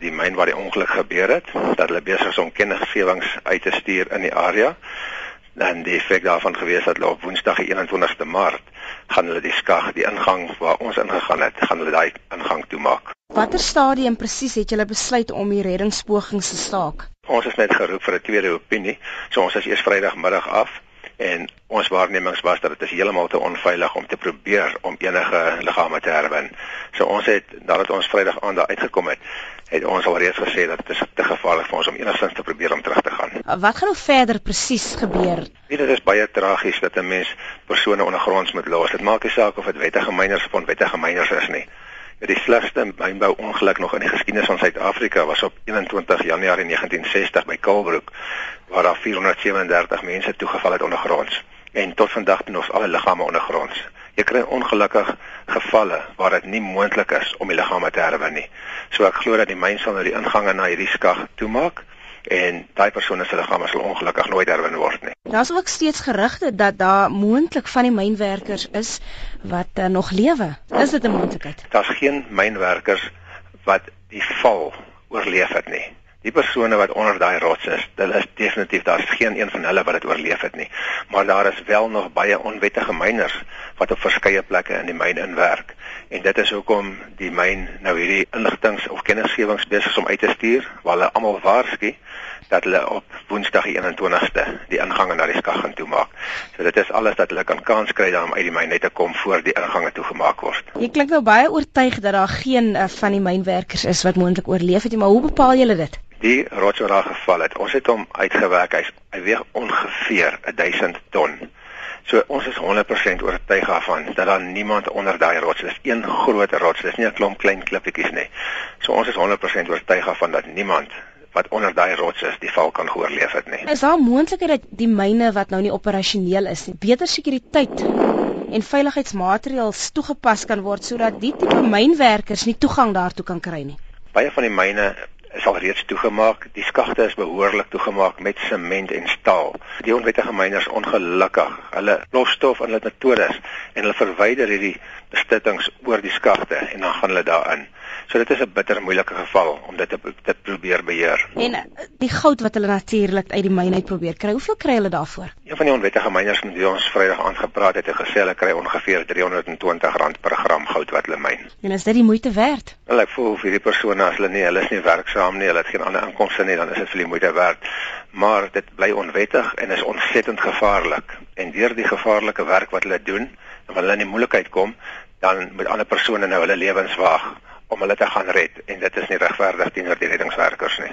die myn waar die ongeluk gebeur het, dat hulle besig is om kennisgewings uit te stuur in die area. Dan die effek daarvan gewees dat hulle op Woensdag die 21ste Maart gaan hulle die skag, die ingang waar ons ingegaan het, gaan hulle daai ingang toemaak. Watter stadium presies het julle besluit om die reddingspogings te staak? Ons is net geroep vir 'n tweede opinie. So ons is eers Vrydagmiddag af en ons waarnemings was dat dit is heeltemal te onveilig om te probeer om enige liggame te herwin. So ons het nadat ons Vrydag aand daar uitgekom het, het ons alreeds gesê dat dit is te gevaarlik vir ons om enigstens te probeer om terug te gaan. Wat gaan nou verder presies gebeur? Nee, dit is baie tragies dat 'n mens persone ondergronds moet los. Dit maak nie saak of dit wettige myners of onwettige myners is nie. Ja, die slegste mynbou ongeluk nog in die geskiedenis van Suid-Afrika was op 21 Januarie 1960 by Kalbrook waar daar 437 mense toegeval het ondergronds en tot vandag toe nog alle liggame ondergronds. Jy kry ongelukkig gevalle waar dit nie moontlik is om die liggame te herwin nie. So ek glo dat die myn sal nou die ingange na hierdie skag toemaak en daai persone se liggame sal ongelukkig nooit herwin word nie. Daar's ook steeds gerugte dat daar moontlik van die mynwerkers is wat uh, nog lewe. Is dit 'n moontlikheid? Daar's geen mynwerkers wat die val oorleef het nie. Die persone wat onder daai rots is, hulle is definitief daar's geen een van hulle wat dit oorleef het nie. Maar daar is wel nog baie onwettige myners wat op verskeie plekke in die myn inwerk. En dit is hoekom die myn nou hierdie inligtings of kennisgewings besig is om uit te stuur, waar hulle almal waarsku dat hulle op Woensdag die 21ste die ingange na die skag gaan toemaak. So dit is alles dat hulle kan kans kry om uit die myn net te kom voor die ingange toegemaak word. Jy klink nou baie oortuig dat daar geen uh, van die mynwerkers is wat moontlik oorleef het nie, maar hoe bepaal julle dit? Die rots wat daar geval het, ons het hom uitgewerk. Hy, hy weeg ongeveer 1000 ton. So ons is 100% oortuig daarvan dat daar niemand onder daai rots is. Een groot rots, dis nie 'n klomp klein klippietjies nie. So ons is 100% oortuig daarvan dat niemand wat onder daai rots is, die val kan oorleef het nie. Is daar moontlikheid dat die myne wat nou nie operasioneel is nie, beter sekuriteit en veiligheidsmaatreëls toegepas kan word sodat die tipe mynwerkers nie toegang daartoe kan kry nie? Baie van die myne is al reeds toegemaak. Die skagte is behoorlik toegemaak met sement en staal. Die onwettige myners ongelukkig, hulle los stof in hulle metodes en hulle verwyder hierdie bestittings oor die skagte en dan gaan hulle daarin. So dit is 'n bitter moeilike geval om dit te dit probeer beheer. En eh, die goud wat hulle natuurlik uit die myn uit probeer kry, hoeveel kry hulle daarvoor? Een van die onwettige myners met wie ons Vrydag aand gepraat het, het gesê hulle kry ongeveer R320 per gram goud wat hulle myn. En is dit die moeite werd? Wel ek voel vir hierdie persone as hulle nie hulle is nie werksaam nie, hulle het geen ander inkomste nie, dan is dit vir die moeite werd. Maar dit bly onwettig en is ontsettend gevaarlik. En deur die gevaarlike werk wat hulle doen, wanneer hulle in die moeilikheid kom, dan moet ander persone nou hulle lewens waag om hulle te gaan red en dit is nie regverdig teenoor die reddingswerkers nie.